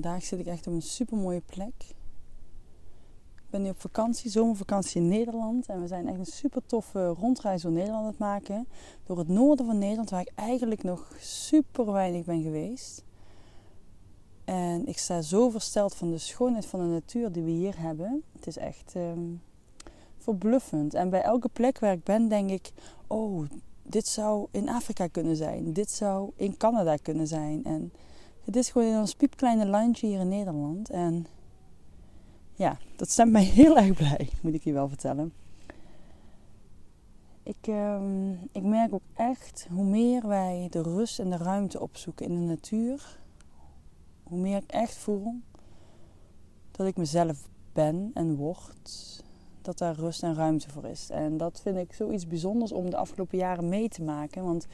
Vandaag zit ik echt op een super mooie plek. Ik ben nu op vakantie, zomervakantie in Nederland. En we zijn echt een super toffe rondreis door Nederland aan het maken. Door het noorden van Nederland, waar ik eigenlijk nog super weinig ben geweest. En ik sta zo versteld van de schoonheid van de natuur die we hier hebben. Het is echt um, verbluffend. En bij elke plek waar ik ben, denk ik: oh, dit zou in Afrika kunnen zijn. Dit zou in Canada kunnen zijn. En het is gewoon een piepkleine landje hier in Nederland. En ja, dat stemt mij heel erg blij, moet ik je wel vertellen. Ik, ehm, ik merk ook echt hoe meer wij de rust en de ruimte opzoeken in de natuur, hoe meer ik echt voel dat ik mezelf ben en word, dat daar rust en ruimte voor is. En dat vind ik zoiets bijzonders om de afgelopen jaren mee te maken. Want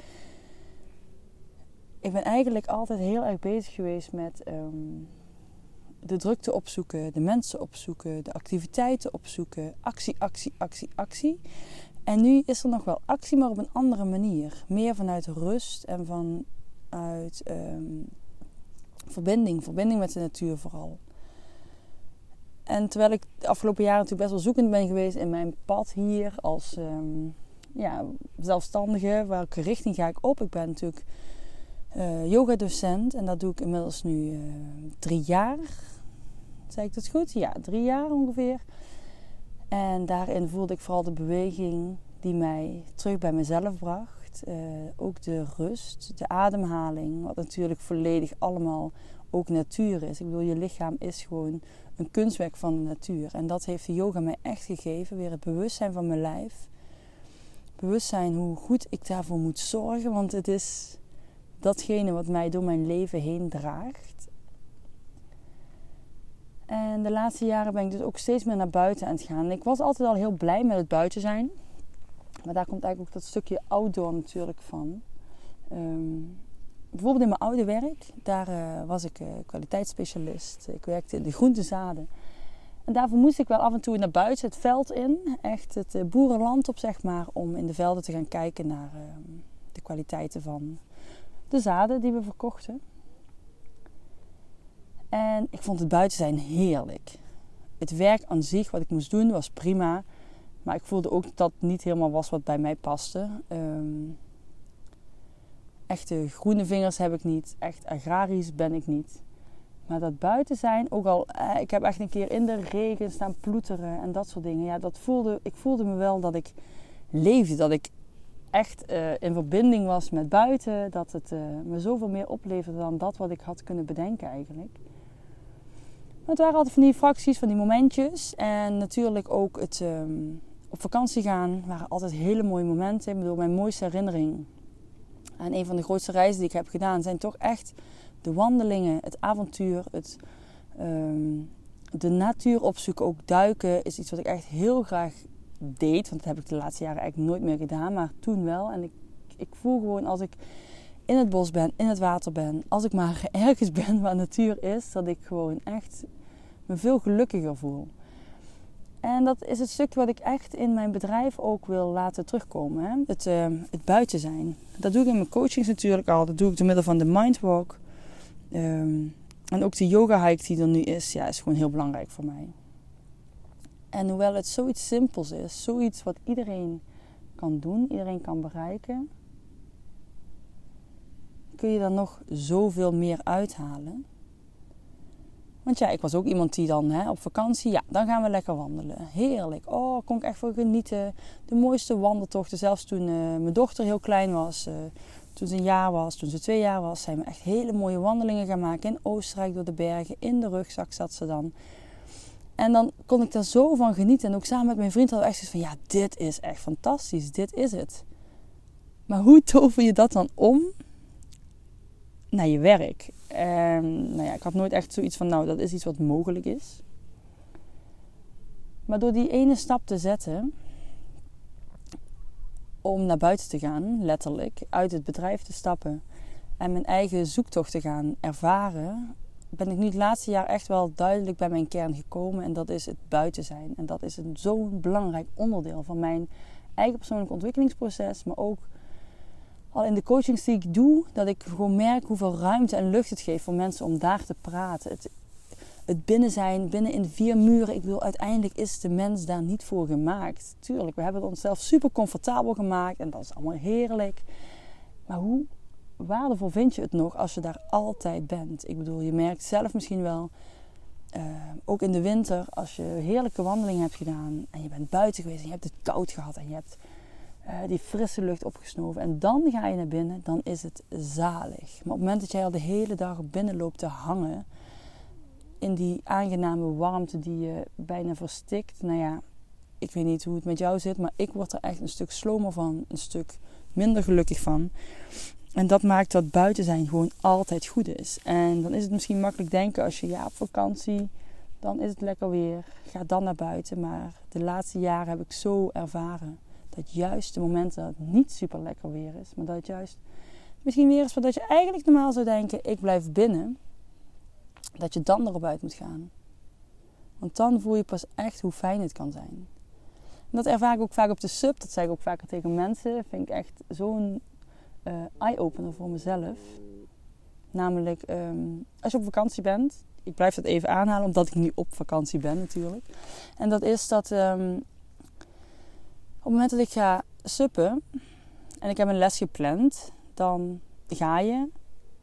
ik ben eigenlijk altijd heel erg bezig geweest met um, de drukte opzoeken, de mensen opzoeken, de activiteiten opzoeken. Actie, actie, actie, actie. En nu is er nog wel actie, maar op een andere manier. Meer vanuit rust en vanuit um, verbinding. Verbinding met de natuur vooral. En terwijl ik de afgelopen jaren natuurlijk best wel zoekend ben geweest in mijn pad hier als um, ja, zelfstandige, welke richting ga ik op? Ik ben natuurlijk uh, yogadocent en dat doe ik inmiddels nu uh, drie jaar. Zeg ik dat goed? Ja, drie jaar ongeveer. En daarin voelde ik vooral de beweging die mij terug bij mezelf bracht. Uh, ook de rust, de ademhaling, wat natuurlijk volledig allemaal ook natuur is. Ik bedoel, je lichaam is gewoon een kunstwerk van de natuur. En dat heeft de yoga mij echt gegeven. Weer het bewustzijn van mijn lijf. Bewustzijn hoe goed ik daarvoor moet zorgen. Want het is datgene wat mij door mijn leven heen draagt. En de laatste jaren ben ik dus ook steeds meer naar buiten aan het gaan. Ik was altijd al heel blij met het buiten zijn. Maar daar komt eigenlijk ook dat stukje outdoor natuurlijk van. Um, bijvoorbeeld in mijn oude werk, daar uh, was ik uh, kwaliteitsspecialist. Ik werkte in de groentezaden. En daarvoor moest ik wel af en toe naar buiten, het veld in. Echt het uh, boerenland op, zeg maar. Om in de velden te gaan kijken naar ehm, de kwaliteiten van de zaden die we verkochten. En ik vond het buiten zijn heerlijk. Het werk aan zich, wat ik moest doen, was prima. Maar ik voelde ook dat het niet helemaal was wat bij mij paste. Um, echte groene vingers heb ik niet. Echt agrarisch ben ik niet. Maar dat buiten zijn, ook al, eh, ik heb echt een keer in de regen staan ploeteren en dat soort dingen. Ja, dat voelde, ik voelde me wel dat ik leefde. Dat ik echt uh, in verbinding was met buiten. Dat het uh, me zoveel meer opleverde dan dat wat ik had kunnen bedenken eigenlijk. Maar het waren altijd van die fracties, van die momentjes. En natuurlijk ook het um, op vakantie gaan waren altijd hele mooie momenten. Ik bedoel, mijn mooiste herinnering en een van de grootste reizen die ik heb gedaan zijn toch echt de wandelingen, het avontuur, het, um, de natuur opzoeken, ook duiken is iets wat ik echt heel graag deed. Want dat heb ik de laatste jaren eigenlijk nooit meer gedaan, maar toen wel. En ik, ik voel gewoon als ik in het bos ben, in het water ben, als ik maar ergens ben waar natuur is, dat ik gewoon echt me veel gelukkiger voel. En dat is het stukje wat ik echt in mijn bedrijf ook wil laten terugkomen. Hè? Het, uh, het buiten zijn. Dat doe ik in mijn coachings natuurlijk al. Dat doe ik door middel van de mindwalk. Um, en ook de yoga hike die er nu is, ja, is gewoon heel belangrijk voor mij. En hoewel het zoiets simpels is, zoiets wat iedereen kan doen, iedereen kan bereiken, kun je dan nog zoveel meer uithalen. Want ja, ik was ook iemand die dan hè, op vakantie, ja, dan gaan we lekker wandelen. Heerlijk. Oh, kon ik echt voor genieten. De mooiste wandeltochten. Zelfs toen uh, mijn dochter heel klein was, uh, toen ze een jaar was, toen ze twee jaar was, zijn we echt hele mooie wandelingen gaan maken in Oostenrijk door de bergen. In de rugzak zat ze dan. En dan kon ik daar zo van genieten. En ook samen met mijn vriend hadden we echt zoiets van, ja, dit is echt fantastisch. Dit is het. Maar hoe tover je dat dan om naar je werk? En nou ja, ik had nooit echt zoiets van, nou, dat is iets wat mogelijk is. Maar door die ene stap te zetten, om naar buiten te gaan, letterlijk, uit het bedrijf te stappen en mijn eigen zoektocht te gaan ervaren, ben ik nu het laatste jaar echt wel duidelijk bij mijn kern gekomen. En dat is het buiten zijn. En dat is zo'n belangrijk onderdeel van mijn eigen persoonlijk ontwikkelingsproces, maar ook al in de coachings die ik doe, dat ik gewoon merk hoeveel ruimte en lucht het geeft voor mensen om daar te praten. Het, het binnen zijn, binnen in vier muren. Ik wil uiteindelijk is de mens daar niet voor gemaakt. Tuurlijk, we hebben het onszelf super comfortabel gemaakt en dat is allemaal heerlijk. Maar hoe waardevol vind je het nog als je daar altijd bent? Ik bedoel, je merkt zelf misschien wel, uh, ook in de winter, als je heerlijke wandelingen hebt gedaan en je bent buiten geweest en je hebt het koud gehad en je hebt uh, die frisse lucht opgesnoven. En dan ga je naar binnen, dan is het zalig. Maar op het moment dat jij al de hele dag binnen loopt te hangen, in die aangename warmte die je bijna verstikt, nou ja, ik weet niet hoe het met jou zit, maar ik word er echt een stuk slomer van, een stuk minder gelukkig van. En dat maakt dat buiten zijn gewoon altijd goed is. En dan is het misschien makkelijk denken als je ja op vakantie, dan is het lekker weer. Ga dan naar buiten. Maar de laatste jaren heb ik zo ervaren dat juist de momenten dat het niet super lekker weer is, maar dat het juist misschien weer is dat je eigenlijk normaal zou denken: ik blijf binnen, dat je dan erop uit moet gaan. Want dan voel je pas echt hoe fijn het kan zijn. En dat ervaar ik ook vaak op de sub, dat zeg ik ook vaker tegen mensen. Dat vind ik echt zo'n uh, eye-opener voor mezelf. Namelijk, ehm, als je op vakantie bent, ik blijf dat even aanhalen omdat ik nu op vakantie ben natuurlijk. En dat is dat um, op het moment dat ik ga suppen en ik heb een les gepland, dan ga je,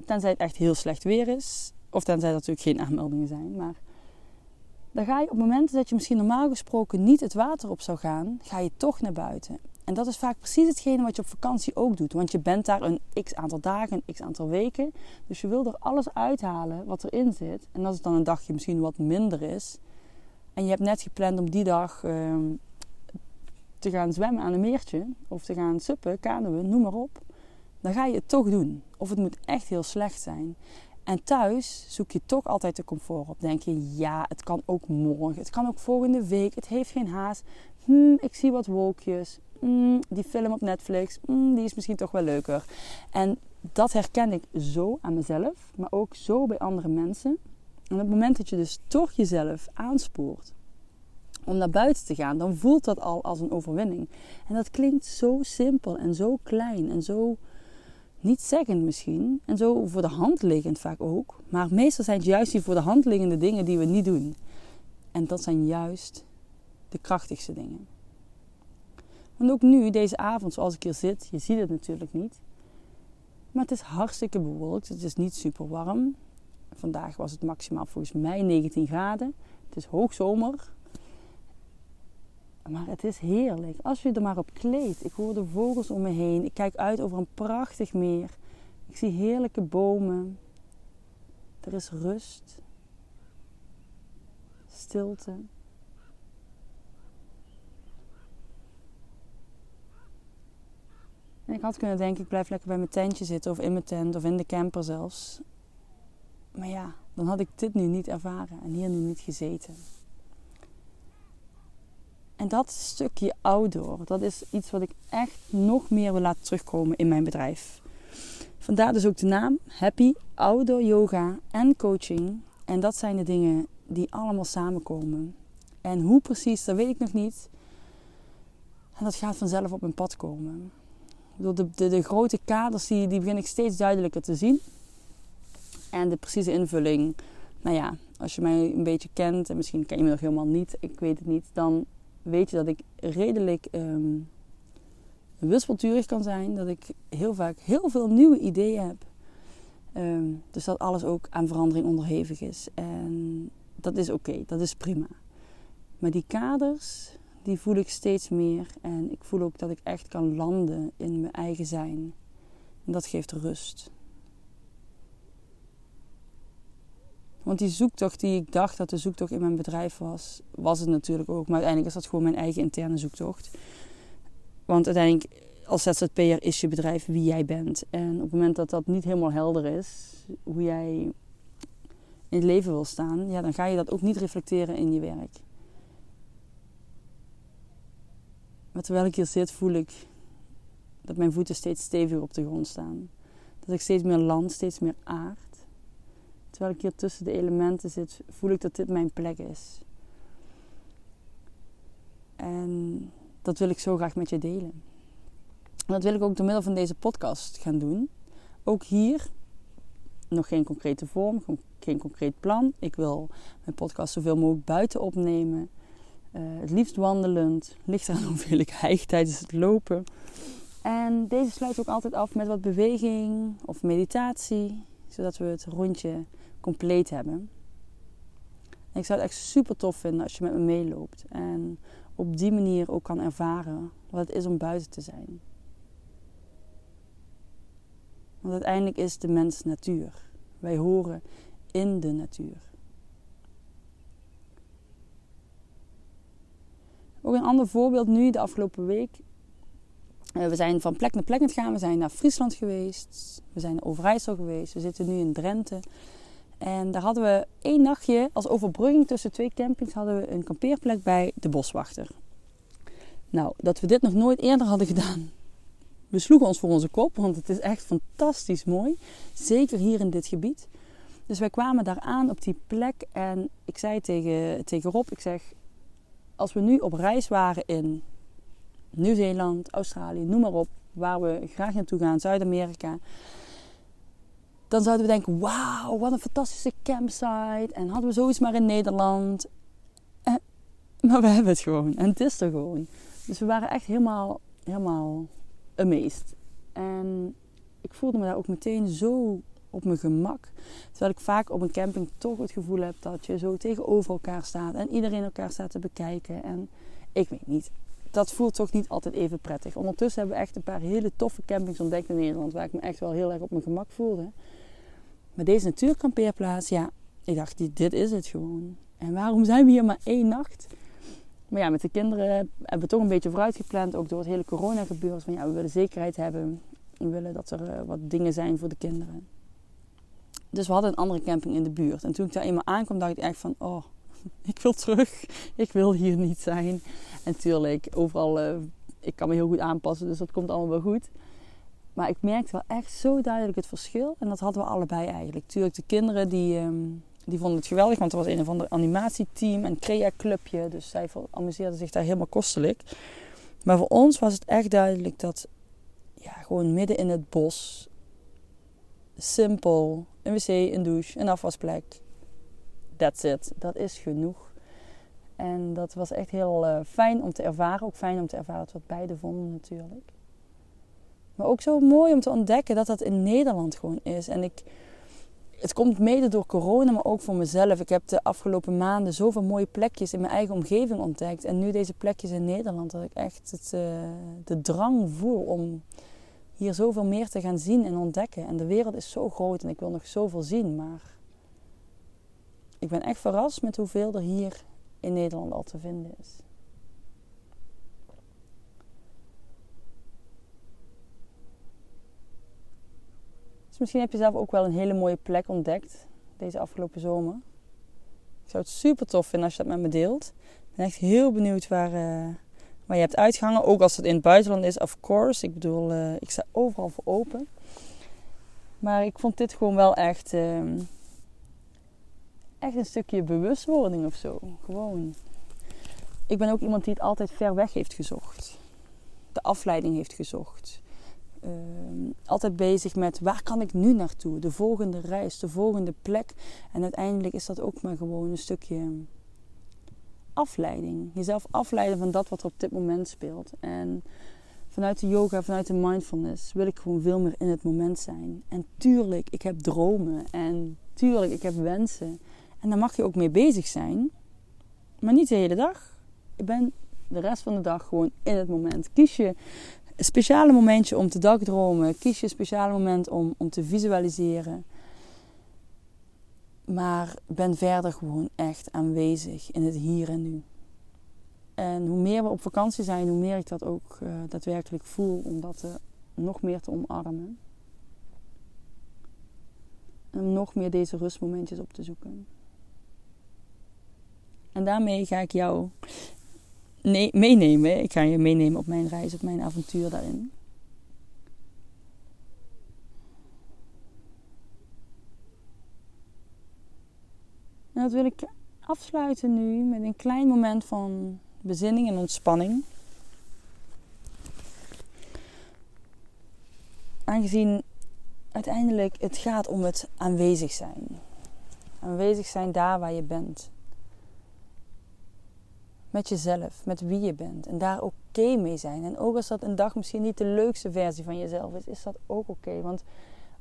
tenzij het echt heel slecht weer is, of tenzij er natuurlijk geen aanmeldingen zijn, maar dan ga je op het moment dat je misschien normaal gesproken niet het water op zou gaan, ga je toch naar buiten. En dat is vaak precies hetgene wat je op vakantie ook doet. Want je bent daar een x aantal dagen, een x aantal weken. Dus je wil er alles uithalen wat erin zit. En als het dan een dagje misschien wat minder is. En je hebt net gepland om die dag uh, te gaan zwemmen aan een meertje. Of te gaan suppen, kanoën, noem maar op. Dan ga je het toch doen. Of het moet echt heel slecht zijn. En thuis zoek je toch altijd de comfort op. Denk je, ja, het kan ook morgen. Het kan ook volgende week. Het heeft geen haast. Hm, ik zie wat wolkjes. Hm, die film op Netflix, hm, die is misschien toch wel leuker. En dat herken ik zo aan mezelf, maar ook zo bij andere mensen. En op het moment dat je dus toch jezelf aanspoort om naar buiten te gaan, dan voelt dat al als een overwinning. En dat klinkt zo simpel en zo klein en zo niet zeggend misschien. En zo voor de hand liggend vaak ook. Maar meestal zijn het juist die voor de hand liggende dingen die we niet doen. En dat zijn juist de krachtigste dingen. Want ook nu, deze avond, zoals ik hier zit, je ziet het natuurlijk niet. Maar het is hartstikke bewolkt. Het is niet super warm. Vandaag was het maximaal volgens mij 19 graden. Het is hoogzomer. Maar het is heerlijk. Als je er maar op kleedt. Ik hoor de vogels om me heen. Ik kijk uit over een prachtig meer. Ik zie heerlijke bomen. Er is rust. Stilte. En ik had kunnen denken, ik blijf lekker bij mijn tentje zitten of in mijn tent of in de camper zelfs. Maar ja, dan had ik dit nu niet ervaren en hier nu niet gezeten. En dat stukje outdoor, dat is iets wat ik echt nog meer wil laten terugkomen in mijn bedrijf. Vandaar dus ook de naam Happy Outdoor Yoga en Coaching. En dat zijn de dingen die allemaal samenkomen. En hoe precies, dat weet ik nog niet. En dat gaat vanzelf op mijn pad komen. De, de, de grote kaders die, die begin ik steeds duidelijker te zien. En de precieze invulling, nou ja, als je mij een beetje kent, en misschien ken je me nog helemaal niet, ik weet het niet, dan weet je dat ik redelijk um, wispelturig kan zijn. Dat ik heel vaak heel veel nieuwe ideeën heb. Ehm, dus dat alles ook aan verandering onderhevig is. En dat is oké, dat is prima. Maar die kaders, die voel ik steeds meer. En ik voel ook dat ik echt kan landen in mijn eigen zijn. En dat geeft rust. Want die zoektocht die ik dacht dat de zoektocht in mijn bedrijf was, was het natuurlijk ook. Maar uiteindelijk is dat gewoon mijn eigen interne zoektocht. Want uiteindelijk, als ZZP'er is je bedrijf wie jij bent. En op het moment dat dat niet helemaal helder is, hoe jij in het leven wil staan, ja, dan ga je dat ook niet reflecteren in je werk. Maar terwijl ik hier zit, voel ik dat mijn voeten steeds steviger op de grond staan. Dat ik steeds meer land, steeds meer aard. Terwijl ik hier tussen de elementen zit, voel ik dat dit mijn plek is. En dat wil ik zo graag met je delen. En dat wil ik ook door middel van deze podcast gaan doen. Ook hier nog geen concrete vorm, geen concreet plan. Ik wil mijn podcast zoveel mogelijk buiten opnemen. Uh, het liefst wandelend. Ligt eraan hoeveel ik tijdens het lopen. En deze sluit ook altijd af met wat beweging of meditatie. Zodat we het rondje compleet hebben. En ik zou het echt super tof vinden als je met me meeloopt. En op die manier ook kan ervaren wat het is om buiten te zijn. Want uiteindelijk is de mens natuur. Wij horen in de natuur. Ook een ander voorbeeld nu, de afgelopen week. Eh, we zijn van plek naar plek aan het gaan. We zijn naar Friesland geweest. We zijn naar Overijssel geweest. We zitten nu in Drenthe. En daar hadden we één nachtje als overbrugging tussen twee campings hadden we een kampeerplek bij de boswachter. Nou, dat we dit nog nooit eerder hadden gedaan. We sloegen ons voor onze kop, want het is echt fantastisch mooi. Zeker hier in dit gebied. Dus wij kwamen daar aan op die plek en ik zei tegen, tegen Rob, ik zeg, als we nu op reis waren in Nieuw-Zeeland, Australië, noem maar op, waar we graag naartoe gaan, Zuid-Amerika dan zouden we denken: wauw, wat een fantastische campsite. En hadden we zoiets maar in Nederland. Eh, maar we hebben het gewoon. En het is er gewoon. Dus we waren echt helemaal, helemaal amazed. En ik voelde me daar ook meteen zo op mijn gemak. Terwijl ik vaak op een camping toch het gevoel heb dat je zo tegenover elkaar staat. En iedereen elkaar staat te bekijken. En ik weet niet. Dat voelt toch niet altijd even prettig. Ondertussen hebben we echt een paar hele toffe campings ontdekt in Nederland. Waar ik me echt wel heel erg op mijn gemak voelde. Maar deze natuurkampeerplaats, ja, ik dacht, dit is het gewoon. En waarom zijn we hier maar één nacht? Maar ja, met de kinderen hebben we toch een beetje vooruit gepland. Ook door het hele corona gebeuren. Van ja, we willen zekerheid hebben. We willen dat er eh, wat dingen zijn voor de kinderen. Dus we hadden een andere camping in de buurt. En toen ik daar eenmaal aankwam, dacht ik echt van... Oh, ik wil terug. Ik wil hier niet zijn. En tuurlijk, overal... Uh, ik kan me heel goed aanpassen, dus dat komt allemaal wel goed. Maar ik merkte wel echt zo duidelijk het verschil. En dat hadden we allebei eigenlijk. Tuurlijk, de kinderen die, ehm, die vonden het geweldig. Want er was een of ander animatieteam en crea-clubje. Dus zij amuseerden zich daar helemaal kostelijk. Maar voor ons was het echt duidelijk dat... Ja, gewoon midden in het bos... Simpel. Een wc, een douche, een afwasplek. That's it. Dat is genoeg. En dat was echt heel uh, fijn om te ervaren. Ook fijn om te ervaren het beide vonden natuurlijk. Maar ook zo mooi om te ontdekken dat dat in Nederland gewoon is. En ik, het komt mede door corona, maar ook voor mezelf. Ik heb de afgelopen maanden zoveel mooie plekjes in mijn eigen omgeving ontdekt. En nu deze plekjes in Nederland, dat ik echt het, uh, de drang voel om hier zoveel meer te gaan zien en ontdekken. En de wereld is zo groot en ik wil nog zoveel zien. Maar ik ben echt verrast met hoeveel er hier in Nederland al te vinden is. Dus misschien heb je zelf ook wel een hele mooie plek ontdekt deze afgelopen zomer. Ik zou het super tof vinden als je dat met me deelt. Ik ben echt heel benieuwd waar, uh, waar je hebt uitgehangen. Ook als het in het buitenland is, of course. Ik bedoel, uh, ik sta overal voor open. Maar ik vond dit gewoon wel echt, uh, echt een stukje bewustwording of zo. Gewoon. Ik ben ook iemand die het altijd ver weg heeft gezocht. De afleiding heeft gezocht. Ehm, altijd bezig met waar kan ik nu naartoe? De volgende reis, de volgende plek. En uiteindelijk is dat ook maar gewoon een stukje afleiding. Jezelf afleiden van dat wat er op dit moment speelt. En vanuit de yoga, vanuit de mindfulness, wil ik gewoon veel meer in het moment zijn. En tuurlijk, ik heb dromen. En tuurlijk, ik heb wensen. En daar mag je ook mee bezig zijn. Maar niet de hele dag. Ik ben de rest van de dag gewoon in het moment. Kies je een speciale momentje om te dagdromen. Kies je een speciale moment om, om te visualiseren. Maar ben verder gewoon echt aanwezig in het hier en nu. En hoe meer we op vakantie zijn, hoe meer ik dat ook uh, daadwerkelijk voel om dat uh, nog meer te omarmen. En om nog meer deze rustmomentjes op te zoeken. En daarmee ga ik jou meenemen. Ik ga je meenemen op mijn reis, op mijn avontuur daarin. Dat wil ik afsluiten nu met een klein moment van bezinning en ontspanning. Aangezien uiteindelijk het gaat om het aanwezig zijn. Aanwezig zijn daar waar je bent. Met jezelf, met wie je bent. En daar oké mee zijn. En ook als dat een dag misschien niet de leukste versie van jezelf is, is dat ook oké. Want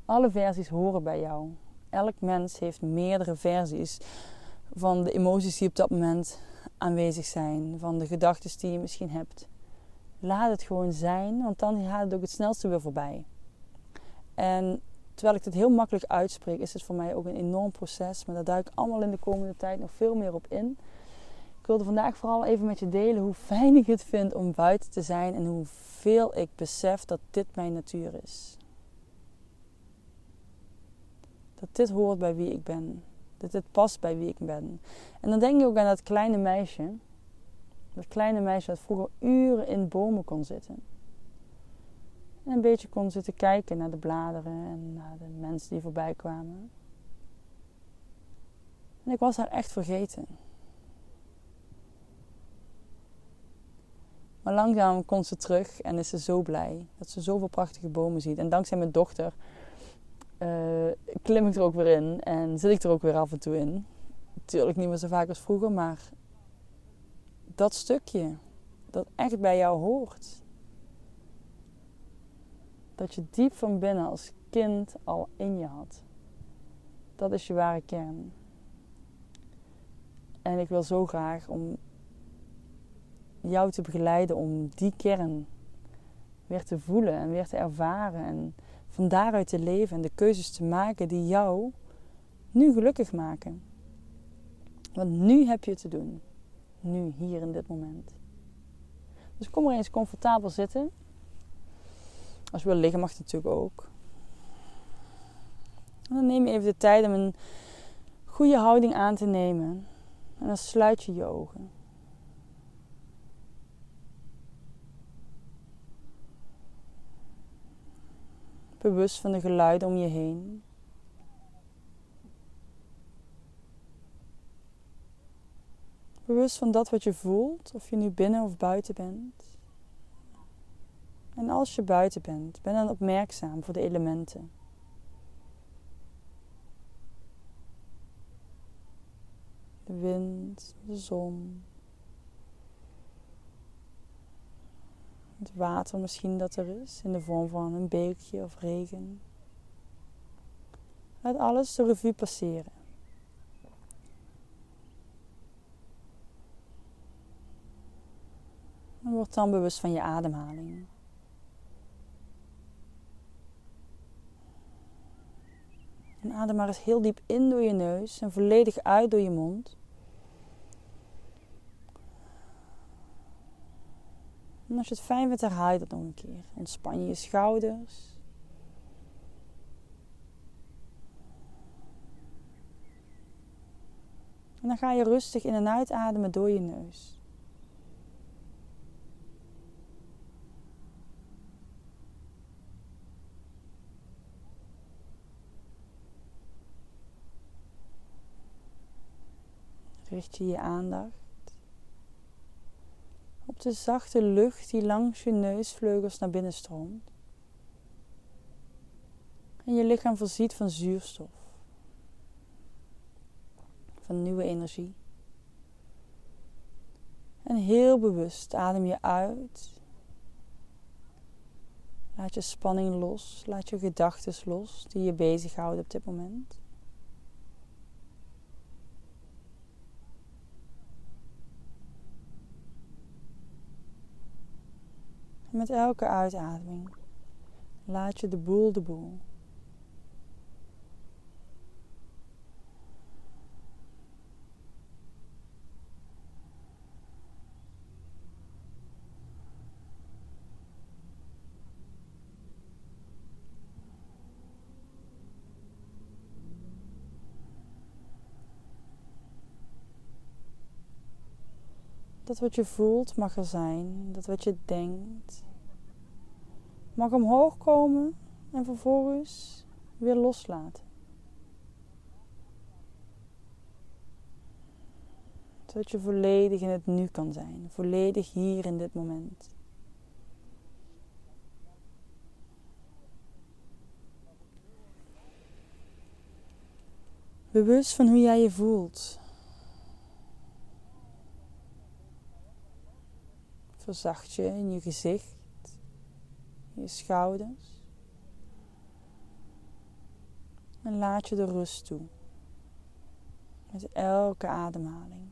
alle versies horen bij jou. Elk mens heeft meerdere versies van de emoties die op dat moment aanwezig zijn, van de gedachten die je misschien hebt. Laat het gewoon zijn, want dan gaat het ook het snelste weer voorbij. En terwijl ik het heel makkelijk uitspreek, is het voor mij ook een enorm proces. Maar daar duik ik allemaal in de komende tijd nog veel meer op in. Ik wilde vandaag vooral even met je delen hoe fijn ik het vind om buiten te zijn en hoeveel ik besef dat dit mijn natuur is. Dat dit hoort bij wie ik ben. Dat het past bij wie ik ben. En dan denk je ook aan dat kleine meisje. Dat kleine meisje dat vroeger uren in bomen kon zitten. En een beetje kon zitten kijken naar de bladeren en naar de mensen die voorbij kwamen. En ik was haar echt vergeten. Maar langzaam komt ze terug en is ze zo blij dat ze zoveel prachtige bomen ziet. En dankzij mijn dochter uh, klim ik er ook weer in en zit ik er ook weer af en toe in. Natuurlijk niet meer zo vaak als vroeger, maar dat stukje dat echt bij jou hoort. Dat je diep van binnen als kind al in je had. Dat is je ware kern. En ik wil zo graag om jou te begeleiden om die kern weer te voelen en weer te ervaren. En van daaruit te leven en de keuzes te maken die jou nu gelukkig maken. Want nu heb je te doen. Nu, hier in dit moment. Dus kom er eens comfortabel zitten. Als je wil liggen mag het natuurlijk ook. En dan neem je even de tijd om een goede houding aan te nemen. En dan sluit je je ogen. Bewust van de geluiden om je heen. Bewust van dat wat je voelt, of je nu binnen of buiten bent. En als je buiten bent, ben dan opmerkzaam voor de elementen. De wind, de zon, Het water misschien dat er is in de vorm van een beekje of regen. Laat alles de revue passeren. En word dan bewust van je ademhaling. En adem maar eens heel diep in door je neus en volledig uit door je mond. En als je het fijn vindt, herhaal je dat nog een keer. Ontspan je je schouders. En dan ga je rustig in en uitademen door je neus. Richt je je aandacht op de zachte lucht die langs je neusvleugels naar binnen stroomt. En je lichaam voorziet van zuurstof, van nieuwe energie. En heel bewust adem je uit Laat je spanning los. Laat je gedachten los die je bezighouden op dit moment. Met elke uitademing laat je de boel de boel. Dat wat je voelt mag er zijn. Dat wat je denkt mag omhoog komen en vervolgens weer loslaten. Zodat je volledig in het nu kan zijn. Volledig hier in dit moment. Bewust van hoe jij je voelt. Verzacht je in je gezicht, je schouders. En laat je de rust toe. Met elke ademhaling.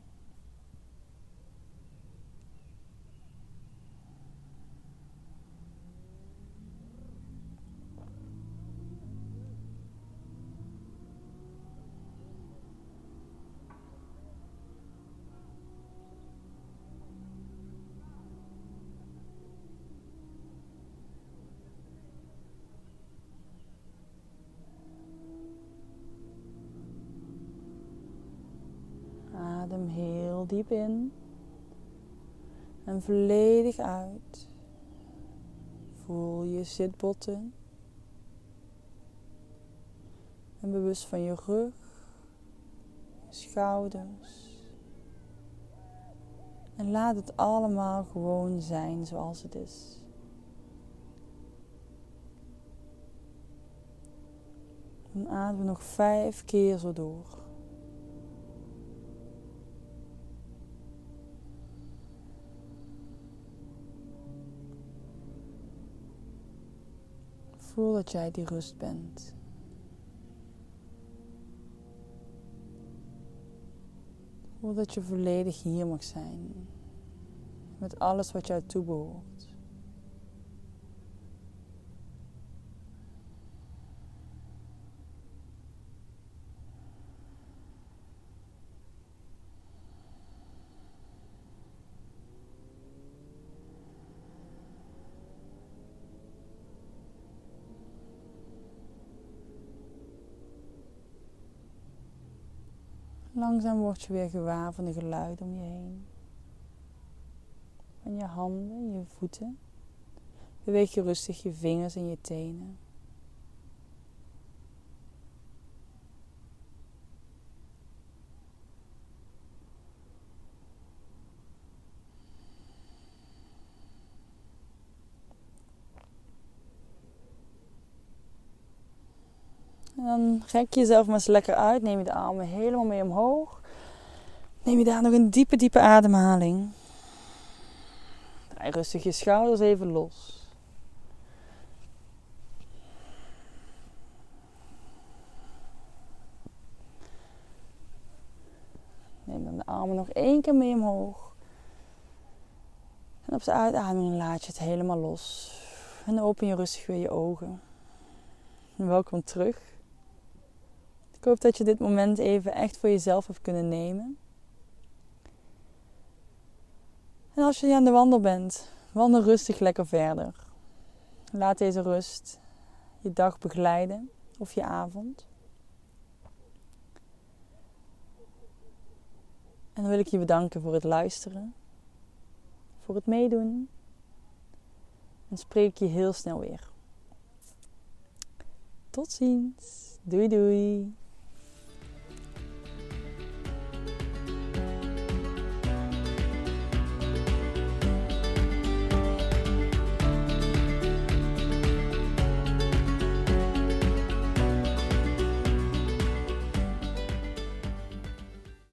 Adem heel diep in en volledig uit. Voel je zitbotten en bewust van je rug, schouders. En laat het allemaal gewoon zijn zoals het is. En adem nog vijf keer zo door. Voel dat jij die rust bent. Voel dat je volledig hier mag zijn. Met alles wat jou toebehoort. Langzaam word je weer gewaar van de geluiden om je heen. Van je handen, je voeten. Beweeg je rustig je vingers en je tenen. En dan rek je jezelf maar eens lekker uit. Neem je de armen helemaal mee omhoog. Neem je daar nog een diepe, diepe ademhaling. Draai rustig je schouders even los. Neem dan de armen nog één keer mee omhoog. En op de uitademing laat je het helemaal los. En open je rustig weer je ogen. En welkom terug. Ik hoop dat je dit moment even echt voor jezelf hebt kunnen nemen. En als je aan de wandel bent, wandel rustig lekker verder. Laat deze rust je dag begeleiden of je avond. En dan wil ik je bedanken voor het luisteren, voor het meedoen. En spreek je heel snel weer. Tot ziens. Doei doei.